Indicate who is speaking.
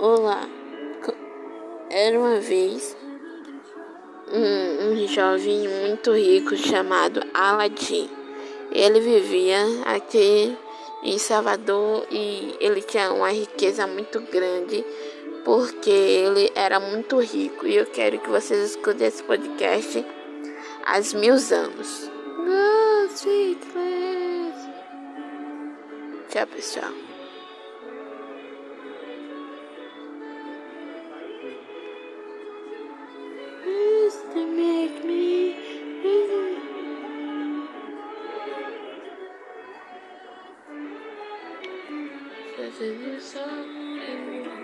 Speaker 1: Olá, era uma vez um, um jovem muito rico chamado Aladim. Ele vivia aqui em Salvador e ele tinha uma riqueza muito grande porque ele era muito rico. E eu quero que vocês escutem esse podcast há mil anos. Tchau, pessoal. Cause it is you